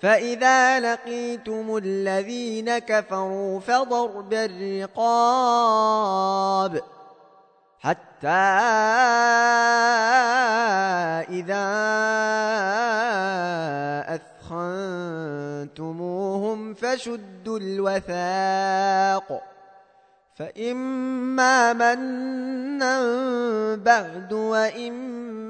فإذا لقيتم الذين كفروا فضرب الرقاب حتى إذا أثخنتموهم فشدوا الوثاق فإما منا بعد وإما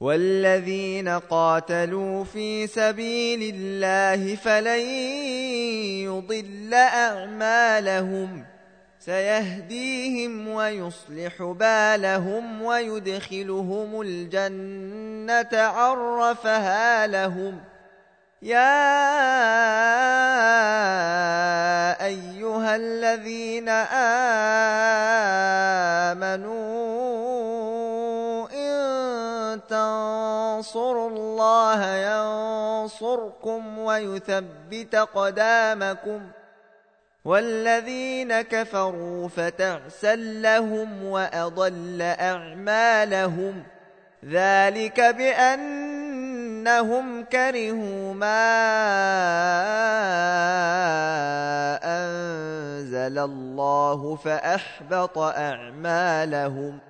والذين قاتلوا في سبيل الله فلن يضل أعمالهم. سيهديهم ويصلح بالهم ويدخلهم الجنة عرفها لهم. يا أيها الذين آمنوا إن تنصروا الله ينصركم ويثبت قدامكم والذين كفروا فتعسا لهم وأضل أعمالهم ذلك بأنهم كرهوا ما أنزل الله فأحبط أعمالهم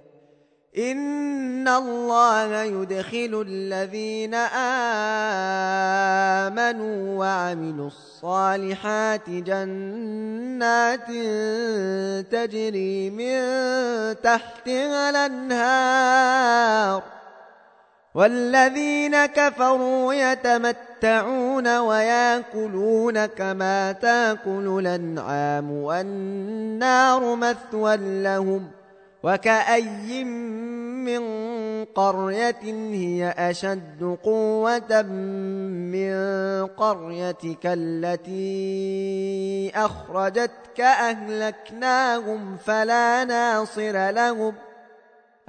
إن الله يدخل الذين آمنوا وعملوا الصالحات جنات تجري من تحتها الأنهار والذين كفروا يتمتعون وياكلون كما تاكل الأنعام والنار مثوى لهم ۖ وكأي من قرية هي أشد قوة من قريتك التي أخرجتك أهلكناهم فلا ناصر لهم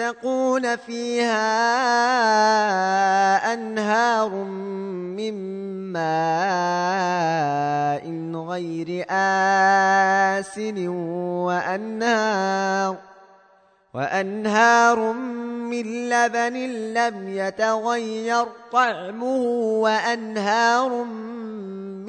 المتقون فيها أنهار من ماء غير آسن وأنهار وأنهار من لبن لم يتغير طعمه وأنهار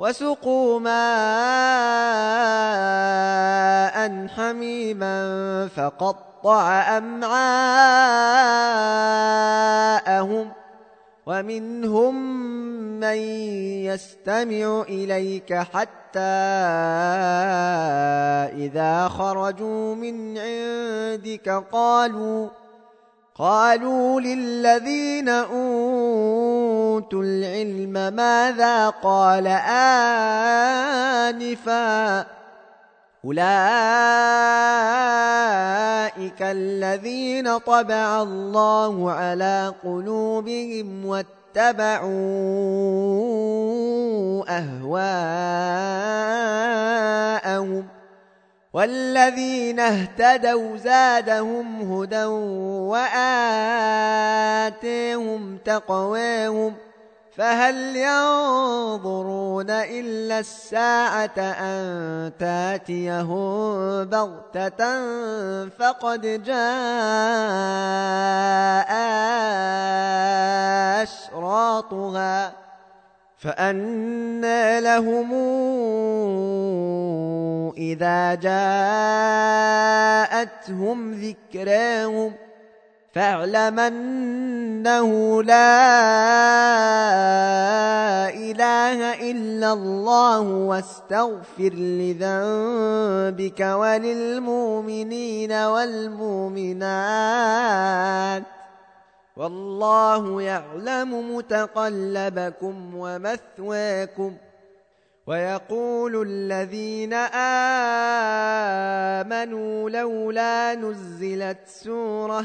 وسقوا ماء حميما فقطع أمعاءهم ومنهم من يستمع إليك حتى إذا خرجوا من عندك قالوا قالوا للذين أوتوا العلم ماذا قال آنفاً أولئك الذين طبع الله على قلوبهم واتبعوا أهواءهم والذين اهتدوا زادهم هدى وآتيهم تقواهم ۖ فهل ينظرون إلا الساعة أن تأتيهم بغتة فقد جاء أشراطها فأنى لهم إذا جاءتهم ذكراهم فاعلم أنه لا إله إلا الله واستغفر لذنبك وللمؤمنين والمؤمنات والله يعلم متقلبكم ومثواكم ويقول الذين آمنوا لولا نزلت سورة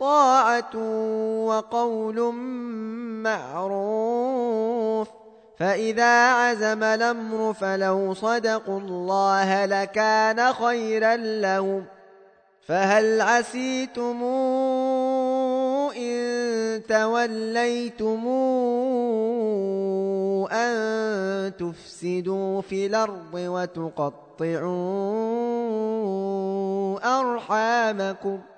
طاعة وقول معروف. فإذا عزم الأمر فلو صدقوا الله لكان خيرا لهم. فهل عسيتم إن توليتم أن تفسدوا في الأرض وتقطعوا أرحامكم ۖ؟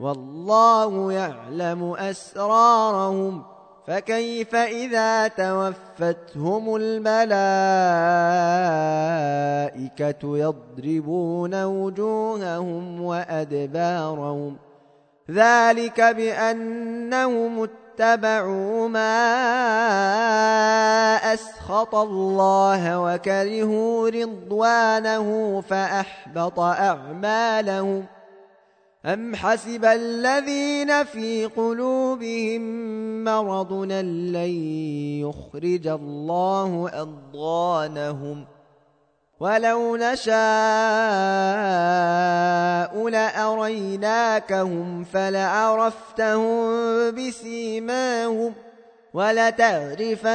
والله يعلم أسرارهم فكيف إذا توفتهم الملائكة يضربون وجوههم وأدبارهم ذلك بأنهم اتبعوا ما أسخط الله وكرهوا رضوانه فأحبط أعمالهم ۖ أم حسب الذين في قلوبهم مرض لن يخرج الله أضغانهم ولو نشاء لأريناكهم فلعرفتهم بسيماهم ولتعرفنهم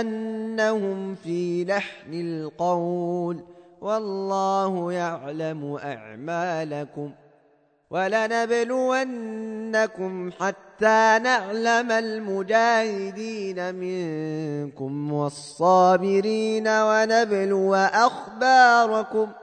في لحن القول والله يعلم أعمالكم ۖ ولنبلونكم حتى نعلم المجاهدين منكم والصابرين ونبلو أخباركم ۖ